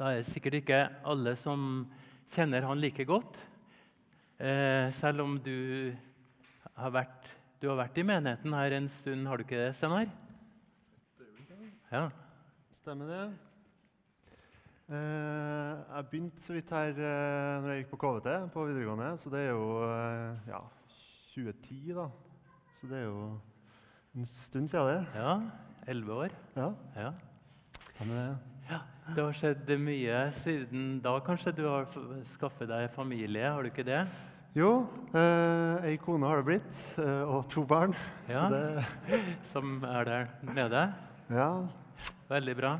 Da er det sikkert ikke alle som kjenner han like godt. Eh, selv om du har, vært, du har vært i menigheten her en stund, har du ikke det, Steinar? Ja. Stemmer det. Eh, jeg begynte så vidt her eh, når jeg gikk på KVT på videregående, så det er jo ja, 2010, da. Så det er jo en stund siden det. ja. Elleve år. Ja, Ja. stemmer det. Ja. Det har skjedd mye siden da. Kanskje du har skaffet deg familie? Har du ikke det? Jo, eh, ei kone har det blitt, eh, og to barn. Ja. Så det Som er der nede? Ja. Veldig bra.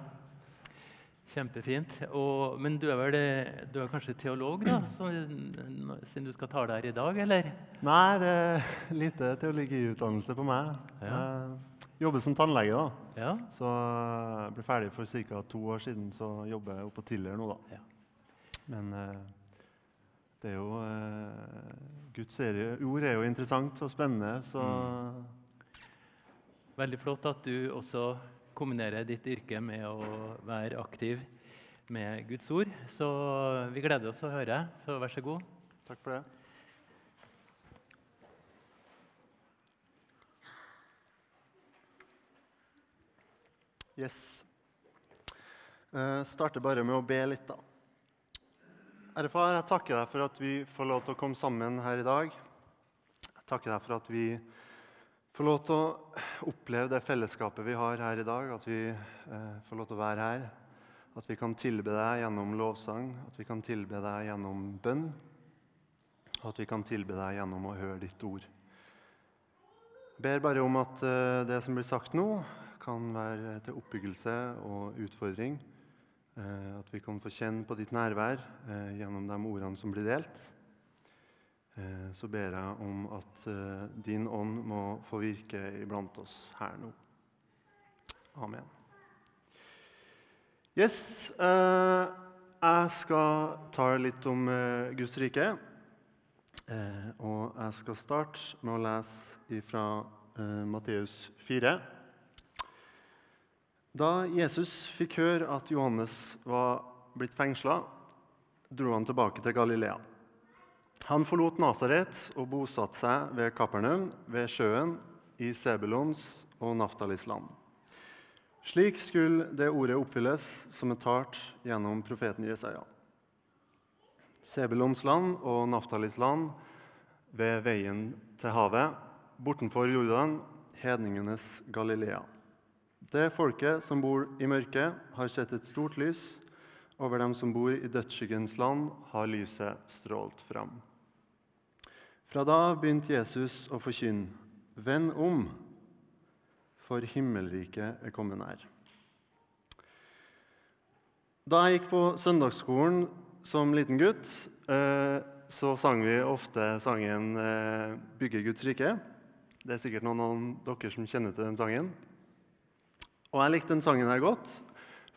Kjempefint. Og, men du er vel du er kanskje teolog, da, så, siden du skal tale her i dag, eller? Nei, det er lite teologiutdannelse på meg. Ja. Jeg jobber som tannlege, da. Ja. Så jeg ble ferdig for ca. to år siden, så jobber jeg oppe på Tiller nå, da. Ja. Men eh, det er jo eh, Guds ord er jo interessant og spennende, så Mm. Veldig flott at du også kombinerer ditt yrke med å være aktiv med Guds ord. Så vi gleder oss å høre. Så vær så god. takk for det. Yes. Jeg starter bare med å be litt, da. Ære far, jeg takker deg for at vi får lov til å komme sammen her i dag. Jeg takker deg for at vi får lov til å oppleve det fellesskapet vi har her i dag. At vi eh, får lov til å være her. At vi kan tilbe deg gjennom lovsang, at vi kan tilbe deg gjennom bønn. Og at vi kan tilbe deg gjennom å høre ditt ord. Jeg ber bare om at eh, det som blir sagt nå, kan være til oppbyggelse og utfordring. Eh, At vi kan få kjenne på ditt nærvær eh, gjennom de ordene som blir delt. Eh, Så ber jeg om at din ånd må få virke iblant oss her nå. Amen. Yes. Jeg skal ta litt om Guds rike. Og jeg skal starte med å lese fra Matteus 4. Da Jesus fikk høre at Johannes var blitt fengsla, dro han tilbake til Galilea. Han forlot Nasaret og bosatte seg ved Kapernaum, ved sjøen, i Sebulons og Naftalis land. Slik skulle det ordet oppfylles som er talt gjennom profeten Jesaja. Sebulons land og Naftalis land ved veien til havet, bortenfor Jordan, hedningenes Galilea. Det folket som bor i mørket, har sett et stort lys. Over dem som bor i dødsskyggens land, har lyset strålt fram. Fra da begynte Jesus å forkynne, Vend om, for himmelriket er kommet nær. Da jeg gikk på søndagsskolen som liten gutt, eh, så sang vi ofte sangen eh, 'Bygge Guds rike'. Det er sikkert noen av dere som kjenner til den sangen. Og jeg likte den sangen her godt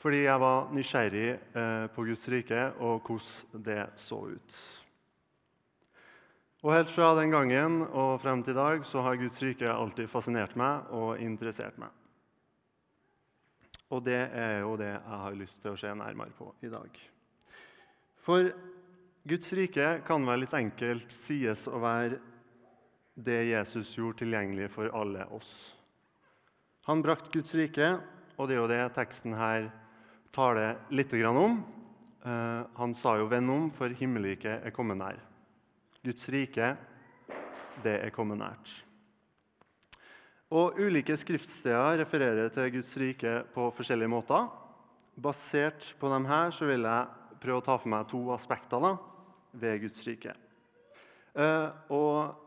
fordi jeg var nysgjerrig eh, på Guds rike og hvordan det så ut. Og Helt fra den gangen og frem til i dag så har Guds rike alltid fascinert meg og interessert meg. Og det er jo det jeg har lyst til å se nærmere på i dag. For Guds rike kan vel litt enkelt sies å være det Jesus gjorde tilgjengelig for alle oss. Han brakte Guds rike, og det er jo det teksten her taler litt om. Eh, han sa jo 'venn om, for himmelriket er kommet nær'. Guds rike, det er kommet nært. Og Ulike skriftsteder refererer til Guds rike på forskjellige måter. Basert på dem her så vil jeg prøve å ta for meg to aspekter da, ved Guds rike. Eh, og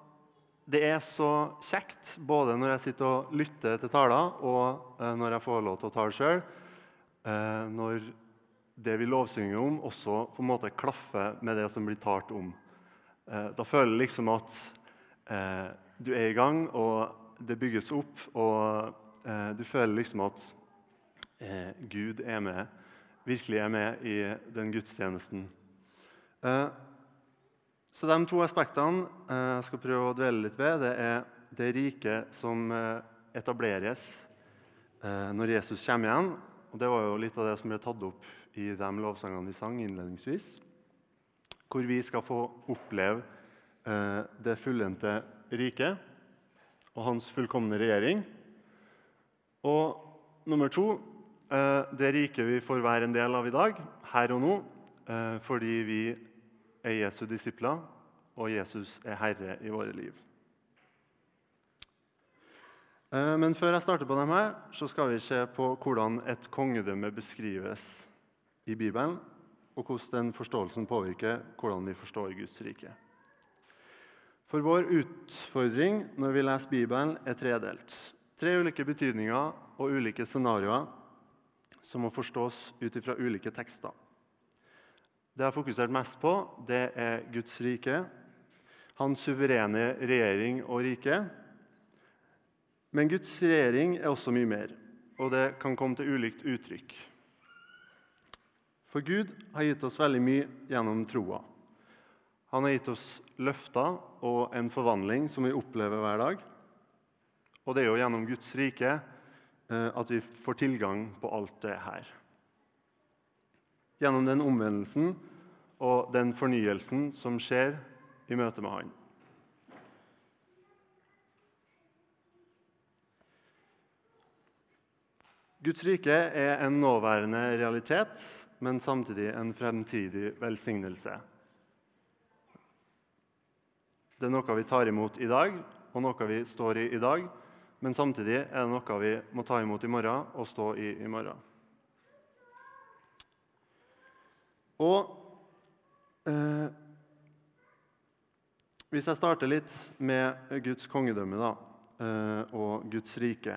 det er så kjekt, både når jeg sitter og lytter til taler, og eh, når jeg får lov til å tale sjøl, eh, når det vi lovsynger om, også på en måte klaffer med det som blir talt om. Eh, da føler jeg liksom at du er i gang, og det bygges opp, og du føler liksom at Gud er med, virkelig er med i den gudstjenesten. Eh, så de to aspektene eh, jeg skal prøve å dvele litt ved, det er det riket som eh, etableres eh, når Jesus kommer igjen. Og Det var jo litt av det som ble tatt opp i de lovsangene vi sang innledningsvis, hvor vi skal få oppleve eh, det fullendte riket og hans fullkomne regjering. Og nummer to eh, det riket vi får være en del av i dag, her og nå, eh, fordi vi er Jesu disipler, og Jesus er herre i våre liv. Eh, men før jeg starter på dem her, så skal vi se på hvordan et kongedømme beskrives i Bibelen, og hvordan den forståelsen påvirker hvordan vi forstår Guds rike. For vår utfordring når vi leser Bibelen, er tredelt. Tre ulike betydninger og ulike scenarioer som må forstås ut ifra ulike tekster. Det jeg har fokusert mest på, det er Guds rike, hans suverene regjering og rike, men Guds regjering er også mye mer, og det kan komme til ulikt uttrykk. For Gud har gitt oss veldig mye gjennom troa. Han har gitt oss løfter og en forvandling som vi opplever hver dag. Og det er jo gjennom Guds rike eh, at vi får tilgang på alt det her. Gjennom den omvendelsen og den fornyelsen som skjer i møte med Han. Guds rike er en nåværende realitet, men samtidig en fremtidig velsignelse. Det er noe vi tar imot i dag, og noe vi står i i dag. Men samtidig er det noe vi må ta imot i morgen og stå i i morgen. Og eh, Hvis jeg starter litt med Guds kongedømme da, eh, og Guds rike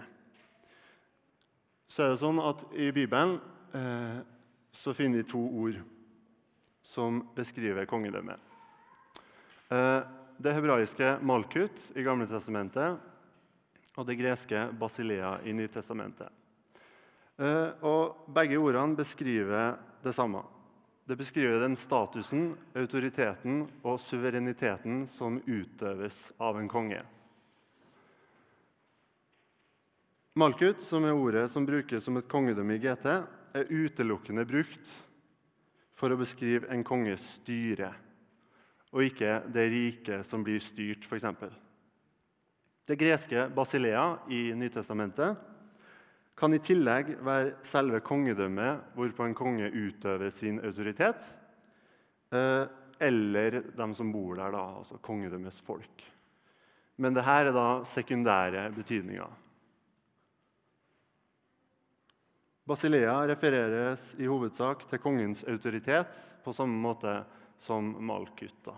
så er det sånn at I Bibelen eh, så finner vi to ord som beskriver kongedømmet. Eh, det hebraiske Malkut i Gamle testamentet og det greske Basilea i Nytestamentet. Eh, og begge ordene beskriver det samme. Det beskriver den statusen, autoriteten og suvereniteten som utøves av en konge. Malkut, som er ordet som brukes som et kongedømme i GT, er utelukkende brukt for å beskrive en konges styre, og ikke det riket som blir styrt, f.eks. Det greske Basilea i Nytestamentet kan i tillegg være selve kongedømmet hvorpå en konge utøver sin autoritet, eh, eller de som bor der, da, altså kongedømmets folk. Men dette er da sekundære betydninger. Basilea refereres i hovedsak til kongens autoritet på samme måte som Malkut.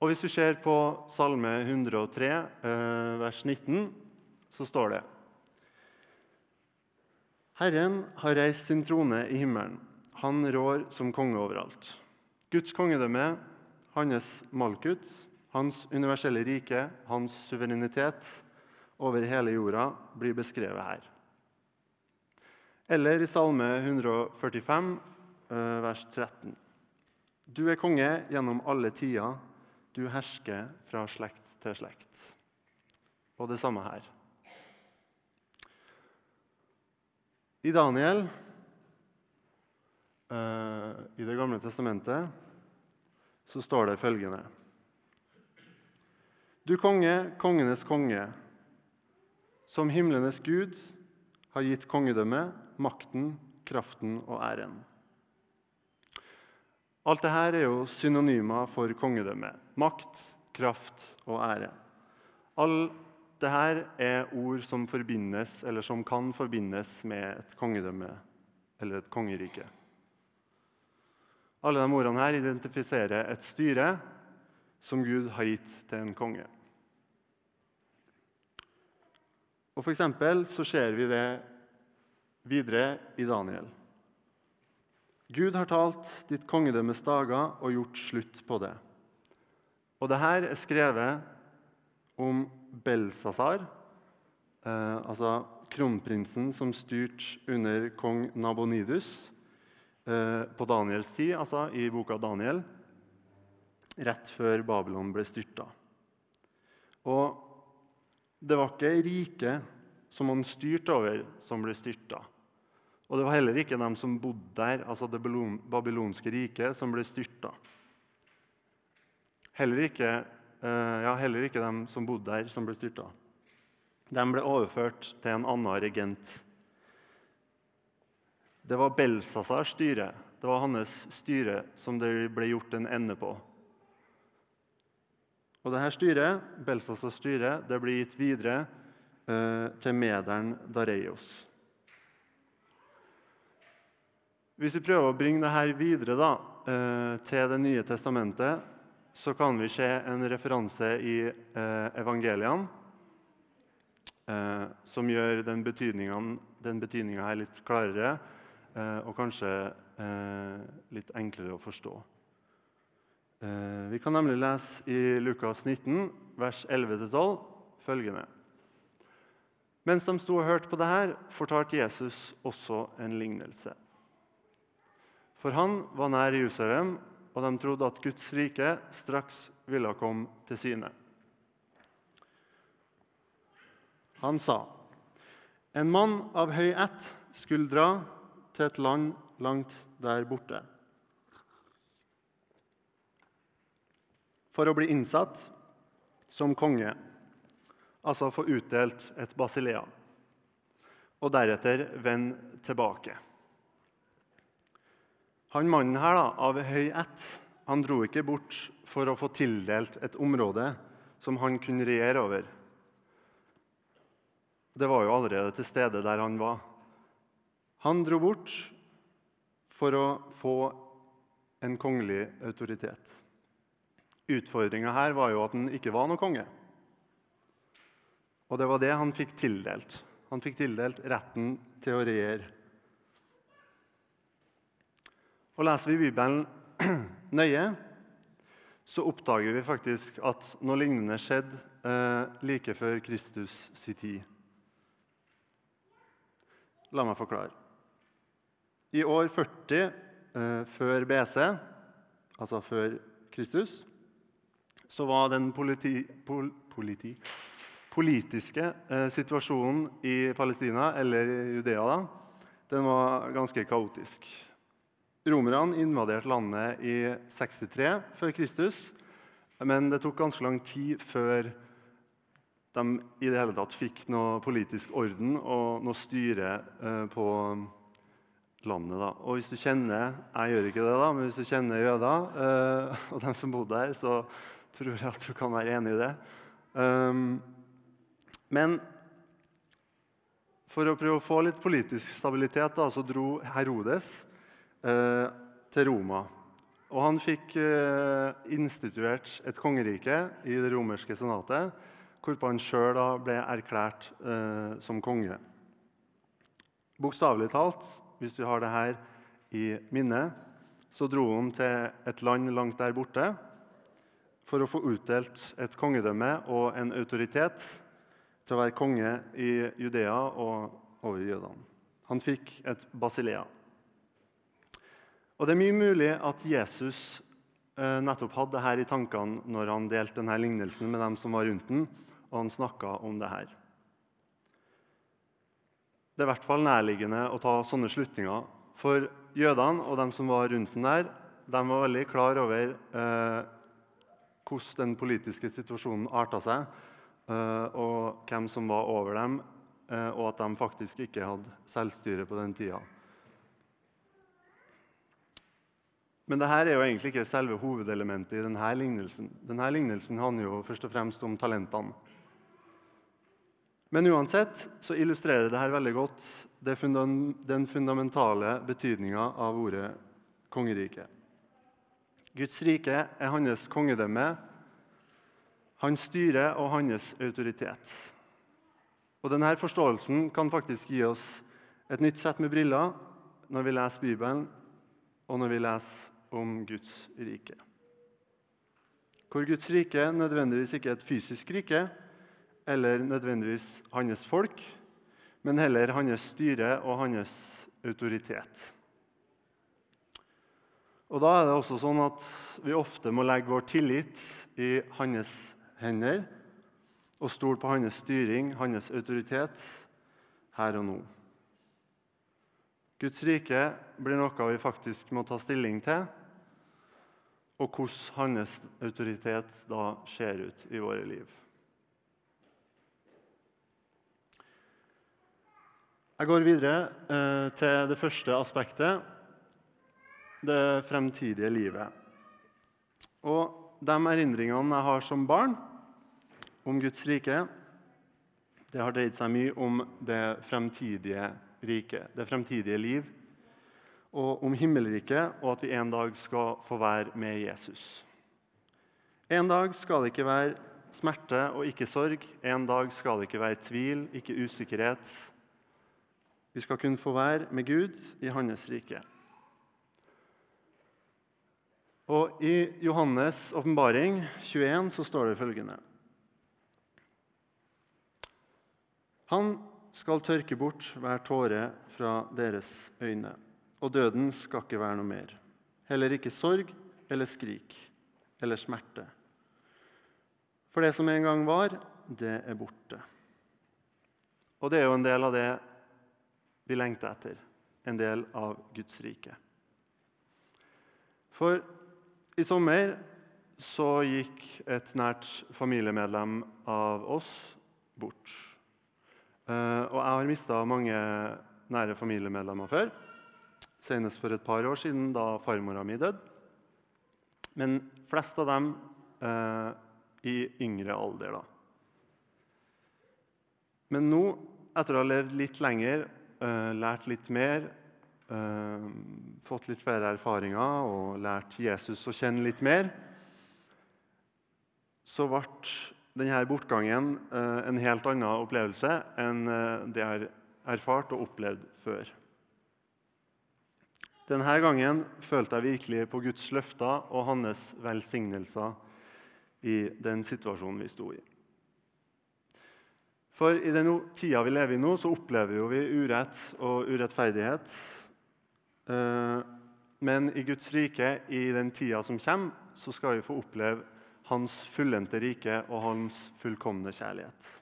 Og Hvis vi ser på Salme 103, eh, vers 19, så står det Herren har reist sin trone i himmelen. Han rår som konge overalt. Guds kongedømme, hans Malkut, hans universelle rike, hans suverenitet over hele jorda blir beskrevet her. Eller i Salme 145, eh, vers 13. Du er konge gjennom alle tider, du hersker fra slekt til slekt. Og det samme her. I Daniel, eh, i Det gamle testamentet, så står det følgende Du konge, kongenes konge, som himlenes gud, har gitt kongedømmet makten, kraften og æren. Alt dette er jo synonymer for kongedømme. Makt, kraft og ære. Alt dette er ord som forbindes, eller som kan forbindes med et kongedømme eller et kongerike. Alle de ordene her identifiserer et styre som Gud har gitt til en konge. Og for så ser vi det Videre i Daniel. Gud har talt ditt kongedømmes dager og gjort slutt på det. Og det her er skrevet om Belsazar, eh, altså kronprinsen som styrte under kong Nabonidus eh, på Daniels tid, altså i boka Daniel, rett før Babylon ble styrta. Og det var ikke riket som han styrte over, som ble styrta. Og det var heller ikke dem som bodde der, altså det babylonske riket, som ble styrta. Heller ikke, ja, heller ikke dem som bodde der, som ble styrta. De ble overført til en annen regent. Det var Belsasars styre. Det var hans styre som det ble gjort en ende på. Og dette styret, Belsasars styre det ble gitt videre eh, til mederen Dareios. Hvis vi prøver å bringe dette videre da, eh, til Det nye testamentet, så kan vi se en referanse i eh, evangeliene eh, som gjør den betydninga her litt klarere og kanskje litt enklere å forstå. Vi kan nemlig lese i Lukas 19, vers 11-12, følgende. Mens de sto og hørte på det her, fortalte Jesus også en lignelse. For han var nær Jerusalem, og de trodde at Guds rike straks ville komme til sine. Han sa, en mann av høy ett skulle dra til et land langt der borte. For å bli innsatt som konge, altså få utdelt et basilea, og deretter vende tilbake. Han mannen her da, av høy ett han dro ikke bort for å få tildelt et område som han kunne regjere over. Det var jo allerede til stede der han var. Han dro bort for å få en kongelig autoritet. Utfordringa her var jo at han ikke var noen konge. Og det var det han fikk tildelt. Han fikk tildelt retten til å regjere. Og Leser vi Bibelen nøye, så oppdager vi faktisk at noe lignende skjedde eh, like før Kristus sin tid. La meg forklare. I år 40 eh, før BC, altså før Kristus, så var den politi, pol, politi, politiske eh, situasjonen i Palestina, eller Judea, da, den var ganske kaotisk. Romerne invaderte landet i 63 før Kristus, men det tok ganske lang tid før de i det hele tatt fikk noe politisk orden og noe styre eh, på landet. Da. Og hvis du kjenner jeg gjør ikke det da, men hvis du kjenner jøder eh, og dem som bodde der, så tror jeg at du kan være enig i det. Um, men for å prøve å få litt politisk stabilitet da, så dro Herodes til Roma. Og han fikk eh, instituert et kongerike i det romerske senatet, hvorpå han sjøl ble erklært eh, som konge. Bokstavelig talt, hvis vi har det her i minnet, så dro han til et land langt der borte for å få utdelt et kongedømme og en autoritet til å være konge i Judea og over jødene. Han fikk et basilea. Og Det er mye mulig at Jesus eh, nettopp hadde det her i tankene når han delte denne lignelsen med dem som var rundt den, og han snakka om det her. Det er i hvert fall nærliggende å ta sånne slutninger. For jødene og dem som var rundt den der, de var veldig klar over eh, hvordan den politiske situasjonen arta seg, eh, og hvem som var over dem, eh, og at de faktisk ikke hadde selvstyre på den tida. Men dette er jo egentlig ikke selve hovedelementet i denne lignelsen. Denne lignelsen handler jo først og fremst om talentene. Men uansett så illustrerer dette veldig godt den fundamentale betydninga av ordet kongerike. Guds rike er hans kongedømme, hans styre og hans autoritet. Og Denne forståelsen kan faktisk gi oss et nytt sett med briller når vi leser Bibelen, og når vi leser om Guds rike. Hvor Guds rike nødvendigvis ikke er et fysisk rike eller nødvendigvis hans folk, men heller hans styre og hans autoritet. Og Da er det også sånn at vi ofte må legge vår tillit i hans hender og stole på hans styring, hans autoritet, her og nå. Guds rike blir noe vi faktisk må ta stilling til, og hvordan hans autoritet da ser ut i våre liv. Jeg går videre eh, til det første aspektet det fremtidige livet. Og de erindringene jeg har som barn om Guds rike, det har dreid seg mye om det fremtidige riket, det fremtidige liv. Og om himmelriket, og at vi en dag skal få være med Jesus. En dag skal det ikke være smerte og ikke sorg. En dag skal det ikke være tvil, ikke usikkerhet. Vi skal kunne få være med Gud i Hans rike. Og I Johannes' åpenbaring 21 så står det følgende Han skal tørke bort hver tåre fra deres øyne, og døden skal ikke være noe mer. Heller ikke sorg eller skrik eller smerte. For det som en gang var, det er borte. Og det er jo en del av det vi lengter etter, en del av Guds rike. For i sommer så gikk et nært familiemedlem av oss bort. Eh, og jeg har mista mange nære familiemedlemmer før. Senest for et par år siden, da farmora mi døde. Men flest av dem eh, i yngre alder. da. Men nå, etter å ha levd litt lenger, eh, lært litt mer, eh, fått litt flere erfaringer og lært Jesus å kjenne litt mer, så ble denne bortgangen eh, en helt annen opplevelse enn eh, det jeg har erfart og opplevd før. Denne gangen følte jeg virkelig på Guds løfter og hans velsignelser i den situasjonen vi sto i. For i den tida vi lever i nå, så opplever jo vi urett og urettferdighet. Eh, men i Guds rike, i den tida som kommer, så skal vi få oppleve hans fullendte rike og hans fullkomne kjærlighet.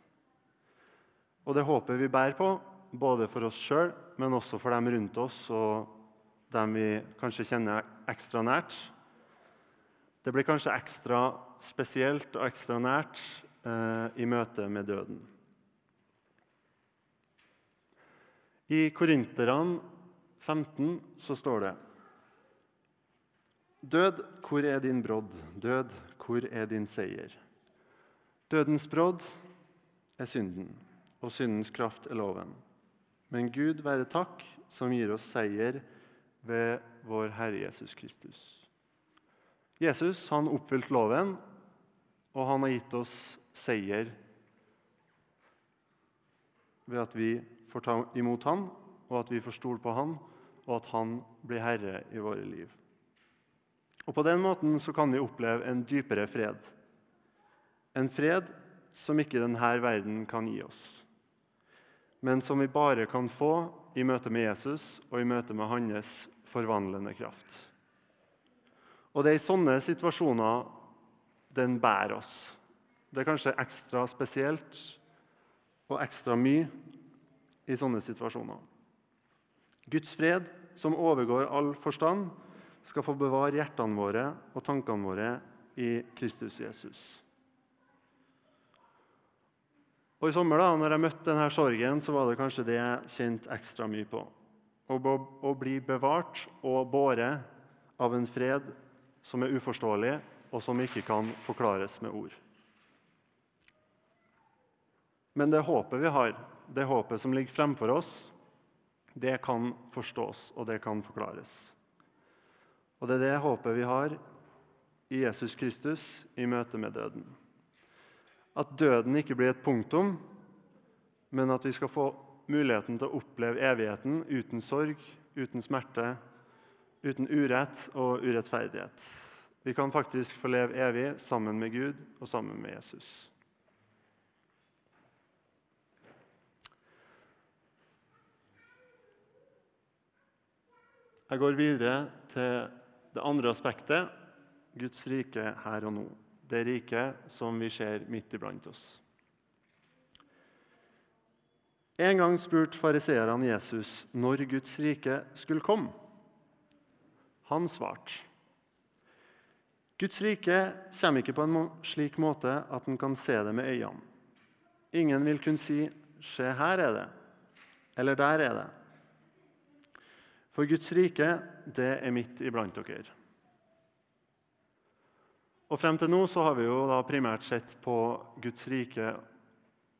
Og det håper vi bærer på, både for oss sjøl, men også for dem rundt oss og dem vi kanskje kjenner ekstra nært. Det blir kanskje ekstra spesielt og ekstra nært eh, i møte med døden. I Korinterne 15 så står det Død, hvor er din brodd? Død, hvor er din seier? Dødens brodd er synden, og syndens kraft er loven. Men Gud være takk, som gir oss seier ved vår Herre Jesus Kristus. Jesus han oppfylte loven, og han har gitt oss seier ved at vi får ta imot ham, og at vi får stole på ham, og at han blir herre i våre liv. Og På den måten så kan vi oppleve en dypere fred. En fred som ikke denne verden kan gi oss, men som vi bare kan få i møte med Jesus og i møte med hans forvandlende kraft. Og det er i sånne situasjoner den bærer oss. Det er kanskje ekstra spesielt og ekstra mye i sånne situasjoner. Guds fred, som overgår all forstand, skal få bevare hjertene våre og tankene våre i Kristus Jesus. Og I sommer da når jeg møtte denne sorgen, så var det kanskje det jeg kjente ekstra mye på. Å bli bevart og båret av en fred som er uforståelig, og som ikke kan forklares med ord. Men det håpet vi har, det håpet som ligger fremfor oss, det kan forstås, og det kan forklares. Og det er det håpet vi har i Jesus Kristus i møte med døden. At døden ikke blir et punktum, men at vi skal få muligheten til å oppleve evigheten uten sorg, uten smerte, uten urett og urettferdighet. Vi kan faktisk få leve evig sammen med Gud og sammen med Jesus. Jeg går videre til det andre aspektet Guds rike her og nå. Det riket som vi ser midt iblant oss. En gang spurte fariseerne Jesus når Guds rike skulle komme. Han svarte. Guds rike kommer ikke på en slik måte at en kan se det med øynene. Ingen vil kunne si 'Se, her er det', eller 'Der er det'. For Guds rike, det er midt iblant dere. Og Frem til nå så har vi jo da primært sett på Guds rike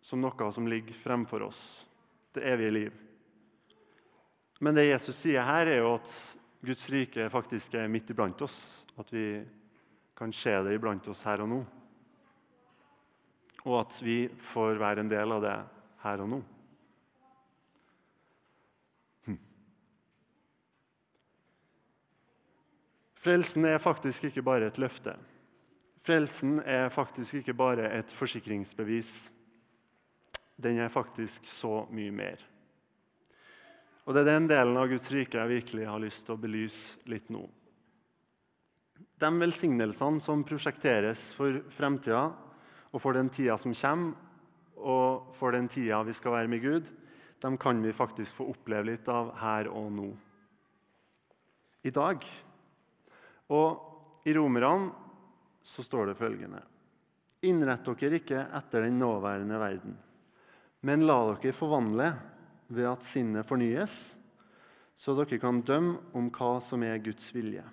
som noe som ligger fremfor oss, det evige liv. Men det Jesus sier her, er jo at Guds rike faktisk er midt iblant oss. At vi kan se det iblant oss her og nå. Og at vi får være en del av det her og nå. Hm. Frelsen er faktisk ikke bare et løfte. Frelsen er faktisk ikke bare et forsikringsbevis. Den er faktisk så mye mer. Og Det er den delen av Guds rike jeg virkelig har lyst til å belyse litt nå. De velsignelsene som prosjekteres for fremtida og for den tida som kommer, og for den tida vi skal være med Gud, de kan vi faktisk få oppleve litt av her og nå. I dag. Og i Romerne så står det følgende.: Innrett dere ikke etter den nåværende verden, men la dere forvandle ved at sinnet fornyes, så dere kan dømme om hva som er Guds vilje.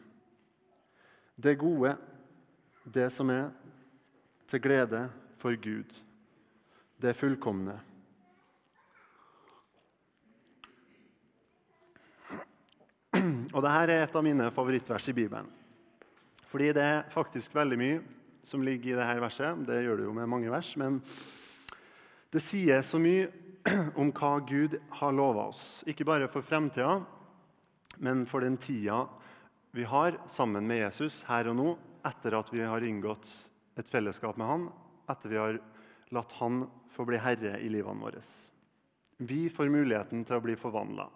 Det gode, det som er til glede for Gud, det fullkomne. Og Dette er et av mine favorittvers i Bibelen. Fordi det er faktisk veldig mye som ligger i dette verset. Det gjør det jo med mange vers, men det sier så mye om hva Gud har lova oss. Ikke bare for fremtida, men for den tida vi har sammen med Jesus her og nå, etter at vi har inngått et fellesskap med han, etter vi har latt han få bli herre i livene våre. Vi får muligheten til å bli forvandla.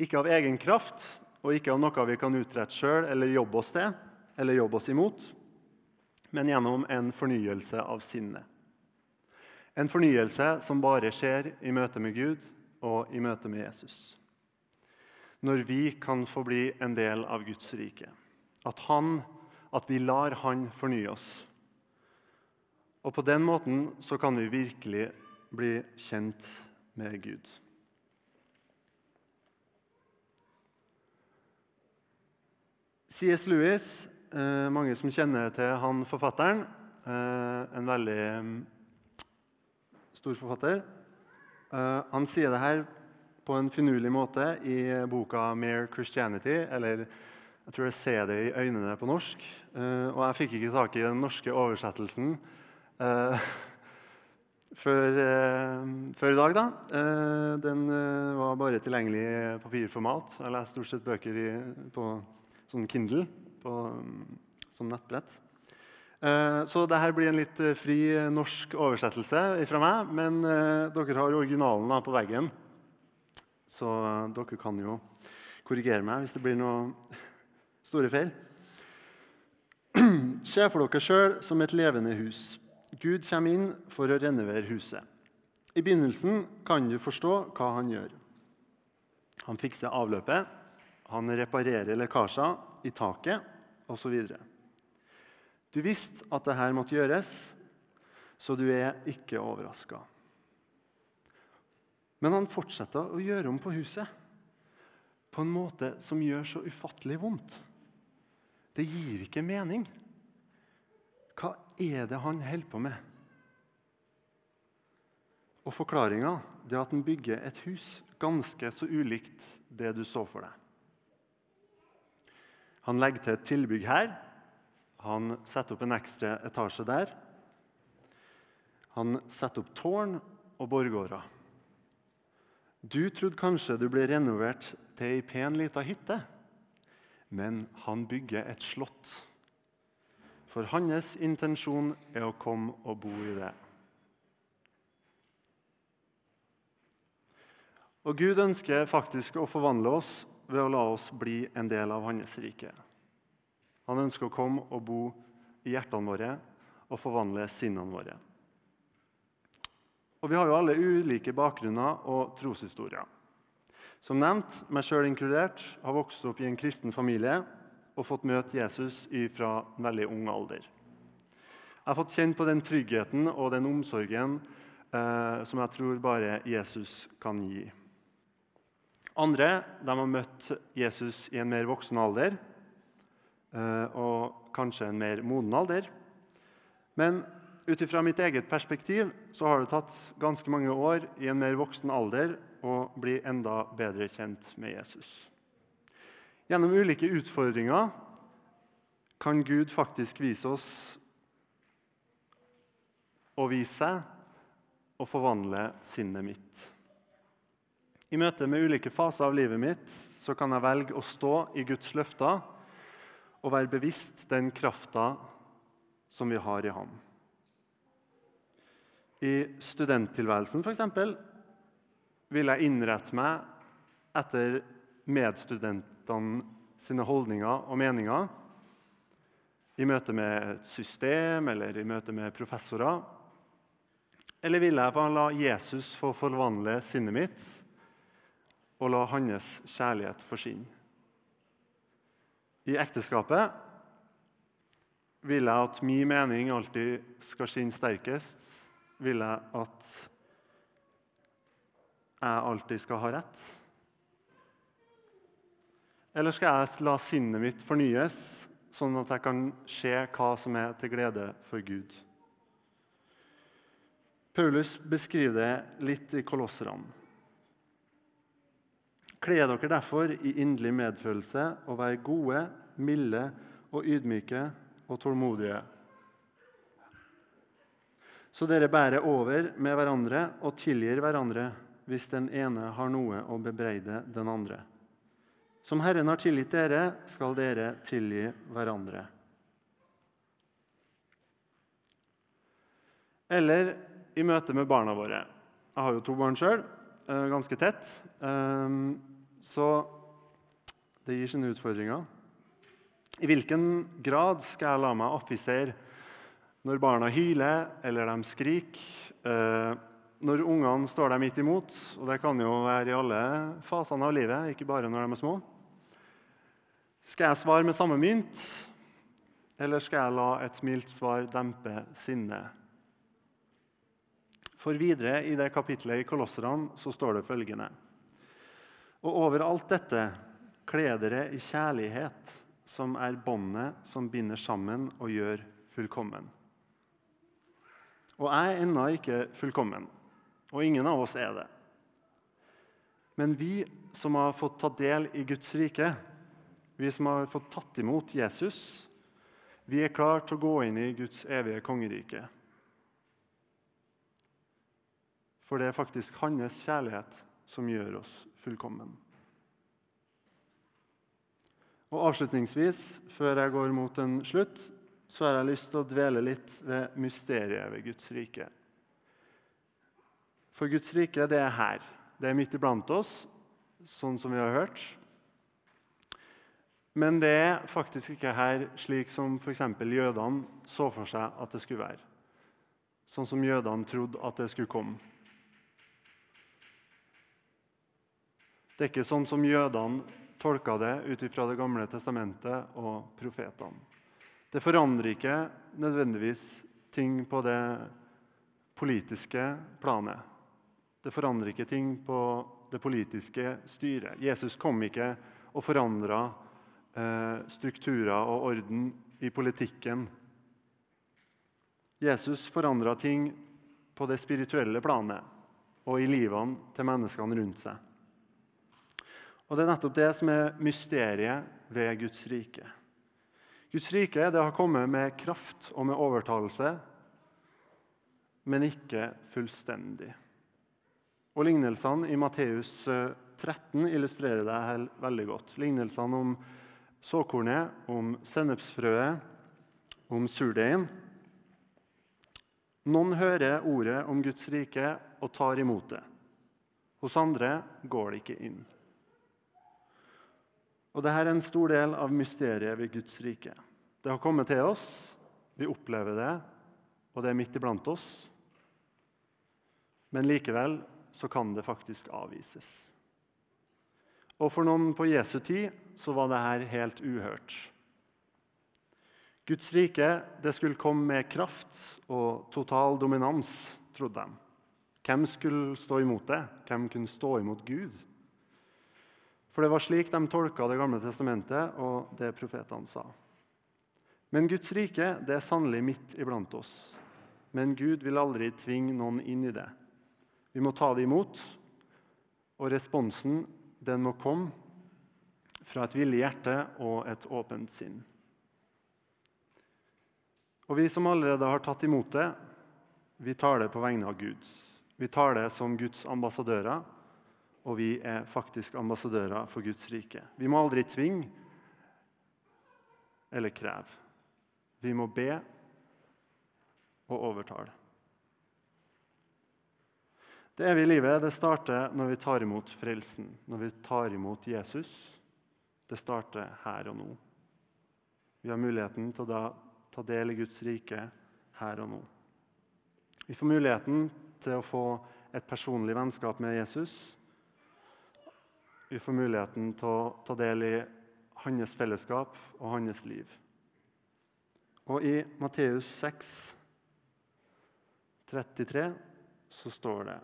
Ikke av egen kraft og ikke av noe vi kan utrette sjøl eller jobbe oss til eller jobbe oss imot, men gjennom en fornyelse av sinnet. En fornyelse som bare skjer i møte med Gud og i møte med Jesus. Når vi kan få bli en del av Guds rike. At, han, at vi lar Han fornye oss. Og på den måten så kan vi virkelig bli kjent med Gud. C.S. Lewis, eh, mange som kjenner til han forfatteren, eh, en veldig stor forfatter. Uh, han sier det her på en finurlig måte i boka 'Mere Christianity', eller jeg tror jeg ser det i øynene' på norsk. Uh, og jeg fikk ikke tak i den norske oversettelsen uh, før, før, i dag, da. den var bare tilgjengelig i papirformat. Jeg leser stort sett bøker i, på sånn Kindle, på, som nettbrett. Så så dette blir en litt eh, fri eh, norsk oversettelse fra meg. Men dere har originalen på veggen, så dere kan jo korrigere meg hvis det blir noen store feil. Se for dere sjøl som et levende hus. Gud kommer inn for å renovere huset. I begynnelsen kan du forstå hva han gjør. Han fikser avløpet, han reparerer lekkasjer i taket osv. Du visste at dette måtte gjøres, så du er ikke overraska. Men han fortsetter å gjøre om på huset på en måte som gjør så ufattelig vondt. Det gir ikke mening. Hva er det han holder på med? Og Forklaringa er at han bygger et hus ganske så ulikt det du så for deg. Han legger til et tilbygg her han setter opp en ekstra etasje der. Han setter opp tårn og borggårder. Du trodde kanskje du ble renovert til ei pen lita hytte, men han bygger et slott. For hans intensjon er å komme og bo i det. Og Gud ønsker faktisk å forvandle oss ved å la oss bli en del av hans rike. Han ønsker å komme og bo i hjertene våre og forvandle sinnene våre. Og vi har jo alle ulike bakgrunner og troshistorier. Som nevnt, meg sjøl inkludert, har vokst opp i en kristen familie og fått møte Jesus fra en veldig ung alder. Jeg har fått kjenne på den tryggheten og den omsorgen eh, som jeg tror bare Jesus kan gi. Andre de har møtt Jesus i en mer voksen alder eh, og kanskje en mer moden alder. Men ut ifra mitt eget perspektiv så har det tatt ganske mange år i en mer voksen alder å bli enda bedre kjent med Jesus. Gjennom ulike utfordringer kan Gud faktisk vise oss og vise seg og forvandle sinnet mitt. I møte med ulike faser av livet mitt så kan jeg velge å stå i Guds løfter og være bevisst den krafta som vi har i ham. I studenttilværelsen f.eks. vil jeg innrette meg etter medstudentene sine holdninger og meninger i møte med et system eller i møte med professorer? Eller vil jeg la Jesus få forvandle sinnet mitt og la hans kjærlighet forsvinne? I ekteskapet vil jeg at min mening alltid skal skinne sterkest. Vil jeg at jeg alltid skal ha rett? Eller skal jeg la sinnet mitt fornyes, sånn at jeg kan se hva som er til glede for Gud? Paulus beskriver det litt i Kolosserne. Kle dere derfor i inderlig medfølelse og vær gode, milde og ydmyke og tålmodige. Så dere bærer over med hverandre og tilgir hverandre hvis den ene har noe å bebreide den andre. Som Herren har tilgitt dere, skal dere tilgi hverandre. Eller i møte med barna våre. Jeg har jo to barn sjøl, eh, ganske tett. Så det gir sine utfordringer. I hvilken grad skal jeg la meg affisere når barna hyler eller de skriker? Eh, når ungene står der midt imot, og det kan jo være i alle fasene av livet, ikke bare når de er små. Skal jeg svare med samme mynt, eller skal jeg la et mildt svar dempe sinnet? For videre i det kapitlet i Kolosserne så står det følgende.: Og over alt dette kle dere i kjærlighet, som er båndet som binder sammen og gjør fullkommen. Og jeg er ennå ikke fullkommen, og ingen av oss er det. Men vi som har fått ta del i Guds rike, vi som har fått tatt imot Jesus, vi er klar til å gå inn i Guds evige kongerike. For det er faktisk hans kjærlighet som gjør oss fullkommen. Og Avslutningsvis, før jeg går mot en slutt, så har jeg lyst til å dvele litt ved mysteriet ved Guds rike. For Guds rike, det er her. Det er midt iblant oss, sånn som vi har hørt. Men det er faktisk ikke her slik som f.eks. jødene så for seg at det skulle være. Sånn som jødene trodde at det skulle komme. Det er ikke sånn som jødene tolka det ut fra Det gamle testamentet og profetene. Det forandrer ikke nødvendigvis ting på det politiske planet. Det forandrer ikke ting på det politiske styret. Jesus kom ikke og forandra eh, strukturer og orden i politikken. Jesus forandra ting på det spirituelle planet og i livene til menneskene rundt seg. Og Det er nettopp det som er mysteriet ved Guds rike. Guds rike det har kommet med kraft og med overtalelse, men ikke fullstendig. Og Lignelsene i Matteus 13 eh, illustrerer det veldig godt. Lignelsene om såkornet, om sennepsfrøet, om surdeigen. Noen hører ordet om Guds rike og tar imot det. Hos andre går det ikke inn. Og Dette er en stor del av mysteriet ved Guds rike. Det har kommet til oss, vi opplever det, og det er midt iblant oss. Men likevel så kan det faktisk avvises. Og for noen på Jesu tid så var dette helt uhørt. Guds rike det skulle komme med kraft og total dominans, trodde de. Hvem skulle stå imot det? Hvem kunne stå imot Gud? For det var slik de tolka Det gamle testamentet og det profetene sa. Men Guds rike det er sannelig midt iblant oss. Men Gud vil aldri tvinge noen inn i det. Vi må ta det imot, og responsen den må komme fra et villig hjerte og et åpent sinn. Og vi som allerede har tatt imot det, vi tar det på vegne av Gud. Vi tar det som Guds ambassadører, og vi er faktisk ambassadører for Guds rike. Vi må aldri tvinge eller kreve. Vi må be og overtale. Det evige livet det starter når vi tar imot frelsen, når vi tar imot Jesus. Det starter her og nå. Vi har muligheten til å da ta del i Guds rike her og nå. Vi får muligheten til å få et personlig vennskap med Jesus. Vi får muligheten til å ta del i hans fellesskap og hans liv. Og i Matteus 6, 33, så står det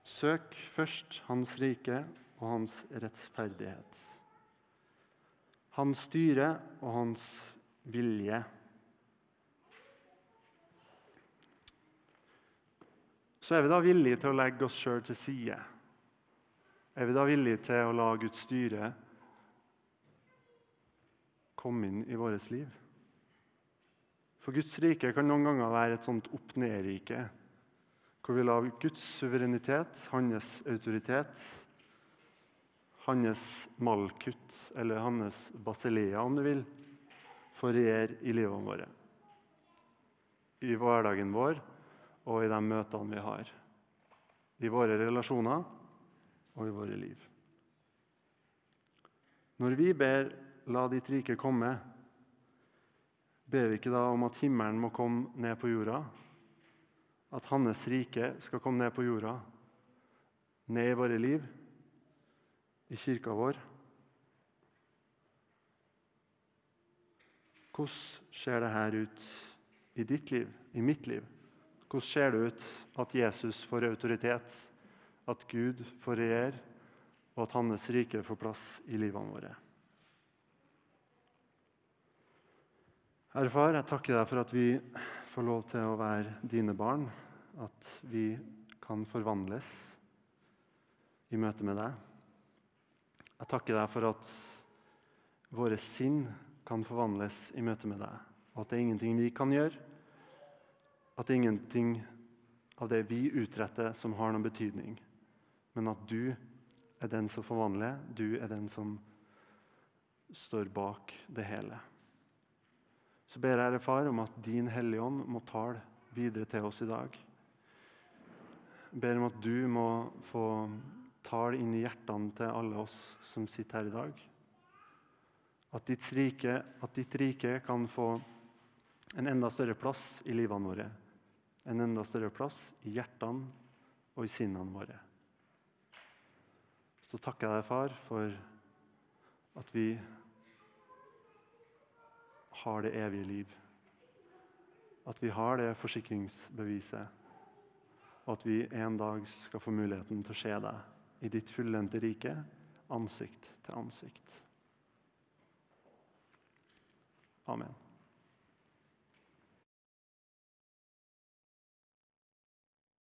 Søk først Hans rike og Hans rettferdighet. Hans styre og Hans vilje. Så er vi da villige til å legge oss sjøl til side. Er vi da villige til å la Guds styre komme inn i vårt liv? For Guds rike kan noen ganger være et sånt opp-ned-rike, hvor vi lar Guds suverenitet, hans autoritet, hans malkutt, eller hans basilea, om du vil, få regjere i livene våre. I hverdagen vår og i de møtene vi har. I våre relasjoner og i våre liv. Når vi ber 'La ditt rike komme', ber vi ikke da om at himmelen må komme ned på jorda? At hans rike skal komme ned på jorda, ned i våre liv, i kirka vår? Hvordan ser det her ut i ditt liv, i mitt liv? Hvordan ser det ut at Jesus får autoritet, at Gud får regjere, og at hans rike får plass i livene våre? Herre Far, jeg takker deg for at vi får lov til å være dine barn. At vi kan forvandles i møte med deg. Jeg takker deg for at våre sinn kan forvandles i møte med deg. Og at det er ingenting vi kan gjøre, at det er ingenting av det vi utretter, som har noen betydning. Men at du er den som forvandler, du er den som står bak det hele. Så ber jeg, Herre Far, om at din Hellige Ånd må tale videre til oss i dag. Jeg ber om at du må få tale inn i hjertene til alle oss som sitter her i dag. At ditt, rike, at ditt rike kan få en enda større plass i livene våre. En enda større plass i hjertene og i sinnene våre. Så takker jeg deg, far, for at vi har det evige liv. At vi har det forsikringsbeviset, og at vi en dag skal få muligheten til å se deg i ditt fullendte rike, ansikt til ansikt. Amen.